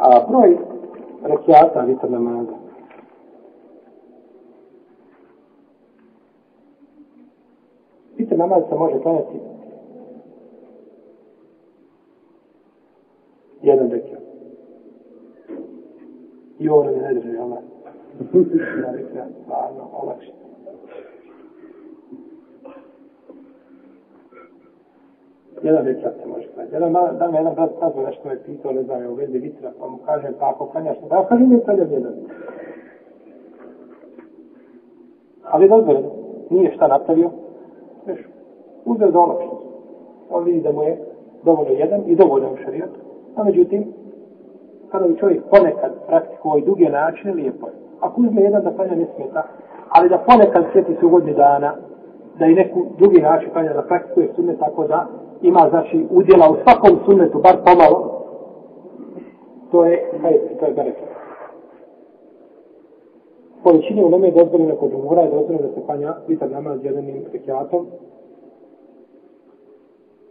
a broj rekiata vitr namaza. Vitr namaz se može klanjati jedan rekiat. I ovo nam je najdrži, ali ne? Na rekiat, stvarno, olakšen. jedan večer se može klanjati. Jedan malo, da me jedan brat sazva nešto je pitao, ne znam, je u vezi vitra, pa mu kažem, pa ako klanjaš, da pa kaže mi klanjam jedan večer. Ali dobro, nije šta napravio, veš, uzde za ono što On vidi da mu je dovoljno jedan i dovoljno u šarijat, a međutim, kada bi čovjek ponekad praktikuo i druge načine, lijepo je. Ako uzme jedan da klanja, ne smeta, ali da ponekad sjeti se u dana, da i neku drugi način klanja da praktikuje sunne tako da ima znači udjela u svakom sunnetu, bar pomalo, to je hajde, to je bereke. Po većini u nome je dozvoljeno kod umora, je dozvoljeno da se klanja vitar namaz jedanim rekiatom.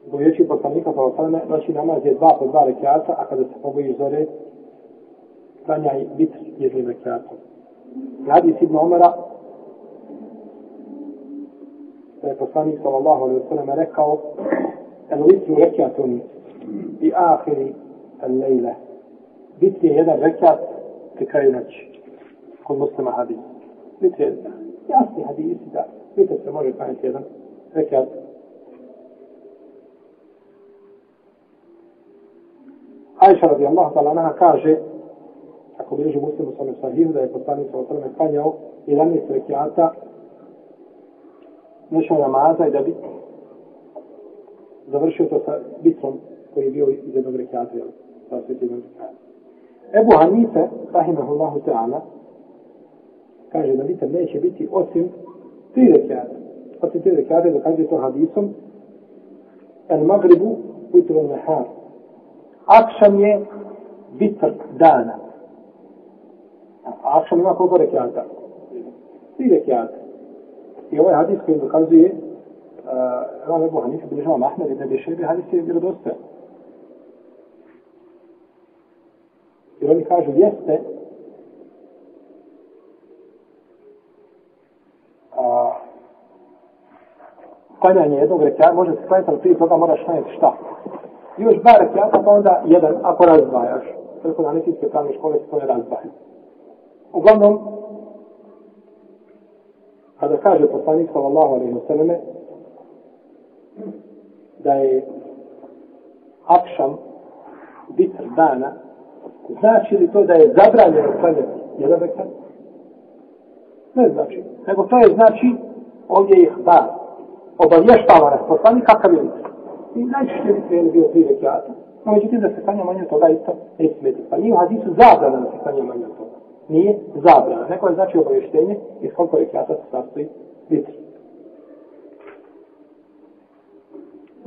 Zbog vječi poslanika sa osaleme, noći namaz je dva po dva rekiata, a kada se pobojiš zore, klanjaj vitar jednim rekiatom. Radi Sibn Omara, da je poslanik sallallahu alaihi wa sallam rekao stanovići rekatom i ahiri lejle. Biti je jedan rekat pri kraju noći. Kod muslima hadis. Biti je jasni hadis da biti se može kajati jedan rekat. Ajša radijallahu ta'ala naha kaže ako bi ježi muslimu sa mesahiju da je poslanik sa otrme kanjao 11 rekiata nešao namaza i da bi završio to sa bitrom koji je bio iz jednog rekiata, jel? Sa svetljivom Ebu Hanife, rahimahullahu ta'ala, kaže da bitr neće biti osim tri rekiata. Osim tri rekiata dokazuje to hadisom, el magribu utrun nehar. Akšan je bitr dana. Akšan ima koliko rekiata? Tri rekiata. I ovaj hadis koji dokazuje uh, eh, Rav Ebu Hanife bilježava Mahmed ibn Bešebi, hadis je vjerodostan. Jer oni kažu, jeste, klanjanje jednog rekiata, može se klanjati, ali prije toga moraš klanjati šta? Još dva rekiata, pa onda jedan, ako razdvajaš. Preko na nekiske pravne škole se to ne razdvaja. Uglavnom, kada kaže poslanik sallallahu alaihi wa sallame, da je akšam bitr dana, znači li to da je zabranjeno klanjati jedan rekat? Ne znači. Nego to je znači ovdje je hbar. Obavještava nas poslani kakav je bitr. I najčešće bitr je bio tri rekata. No međutim da se klanja manje od toga isto ne smeti. Pa nije u hadisu zabrana da se klanja manje od toga. Nije zabrana. Neko je znači obavještenje iz koliko rekata se sastoji bitr.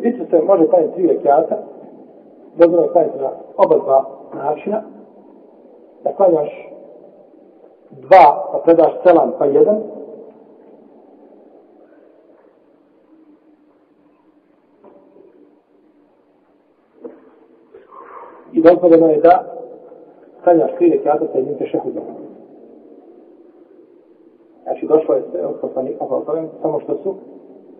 Isto se može klanjati tri rekiata, dobro je klanjati na oba dva načina, da klanjaš dva, pa predaš celan, pa jedan, i dozvoljeno je da klanjaš tri rekiata sa jednim tešehu dobro. Znači, došlo je se, samo što su,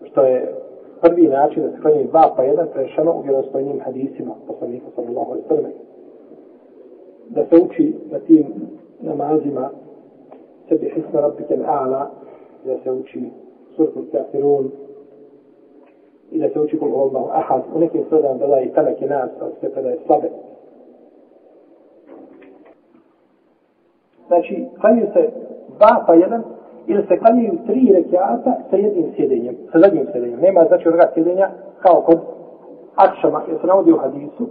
što je prvi način da se klanjaju dva pa jedan prešano u vjerozstojnim hadisima poslanika sallallahu alaihi sallam. Da se uči na tim namazima sebi hisna rabbike l'ala, da se uči surku l'kafirun, i da se uči kol Allahu ahad, u nekim sredama da daje talak i nas, ali sve kada je slabe. Znači, klanju se dva pa jedan ili se klanjaju tri rekiata sa jednim sjedenjem, sa zadnjim sjedenjem. Nema znači onoga sjedenja kao kod akšama, jer se navodi u hadisu,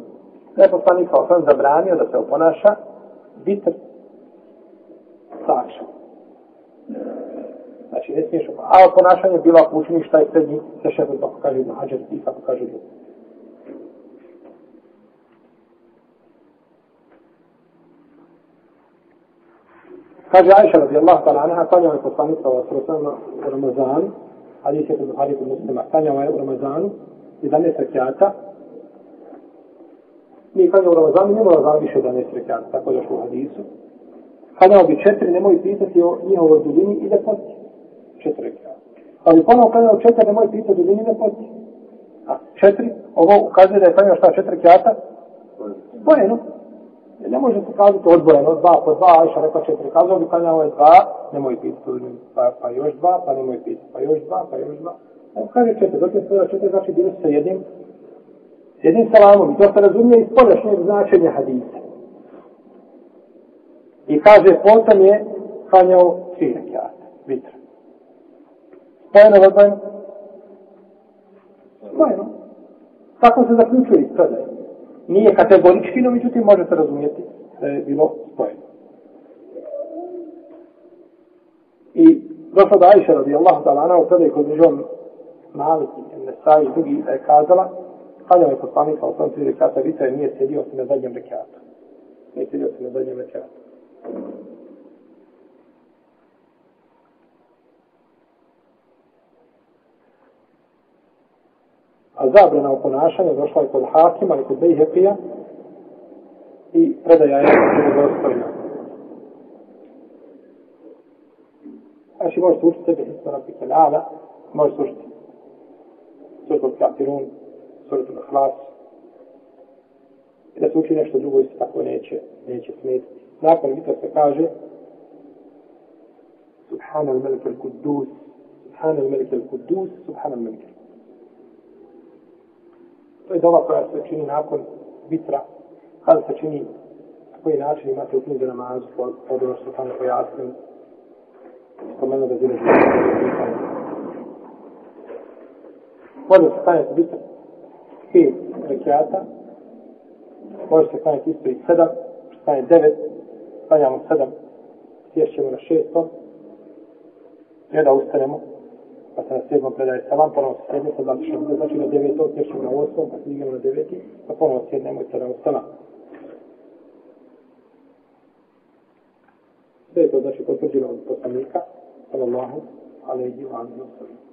da je poslani kao sam zabranio da se oponaša bitr sa akšama. Znači, ne smiješ, a oponašanje bilo ako učiniš taj srednji, se šepet, pa kako kaže Ibn Hađer, i kako pa kaže Ibn Kaže Aisha radi Allah ta'ala anha, kanjava je poslanica u Asrosanu u Ramazanu, ali je kod Buhari kod muslima, kanjava je u Ramazanu, i dan je srkjata. Mi kanja u Ramazanu, nemoj Ramazanu više dan je srkjata, tako još u hadisu. Kanjava bi četiri, nemoj pitati o njihovoj dubini i da poti. Četiri rekiata. Ali ponovno kanjava četiri, nemoj pitati o dubini i da poti. A četiri, ovo ukazuje da je kanjava šta četiri rekiata? Bojeno. Bojeno ne može se kazati odvojeno, dva po dva, Aisha rekla četiri, kazao bi kanja ovo ovaj je dva, nemoj piti, tu, pa, pa još dva, pa nemoj piti, pa još dva, pa još dva. Ne kaže četiri, dok je stvara četiri, znači bili sa jednim, s jednim salamom, i to se razumije iz ponešnjeg značenja hadisa. I kaže, potom je kanjao tri rekiata, vitra. Spojeno, odvojeno? Spojeno. Tako se zaključuje iz predaje nije kategorički, no međutim može se razumijeti da je bilo spojeno. I došlo da Aisha radi Allah ta'ala na ukada je kod žom Malik i Nesai i drugi je kazala kada je poslanik sa osam tri rekata vitra i nije sjedio se na zadnjem rekatu. Nije sjedio se na zadnjem rekatu. zabrana u ponašanju došla je kod Hakima i kod Bejhepija i predaja je vjerodostojna. Znači možete učiti sebe Hisma Rabbi Kelala, možete učiti Suratul Kafirun, Suratul Hlas, da se uči nešto drugo i se tako neće, neće smetiti. Nakon vitra se kaže Subhanal Melik al-Kuddus, Subhanal Melik al-Kuddus, Subhanal Melik al-Kuddus. To je dova koja se čini nakon vitra. Kada se čini na koji način imate u knjige namazu, pod ono što tamo pojasnim, spomenu da zime živite. Može se klanjati vitra tri rekiata, može se klanjati isto i sedam, što klanje devet, klanjamo sedam, sješćemo na šestom, jedan ustanemo, pa se na sedmom predaje salam, ponovno se sedne, sad znači što znači na devetom, sješću na osmom, pa se na deveti, pa ponovno sednemo i sada u salam. Sve je to znači potvrđeno od poslanika, sallallahu alaihi wa sallam.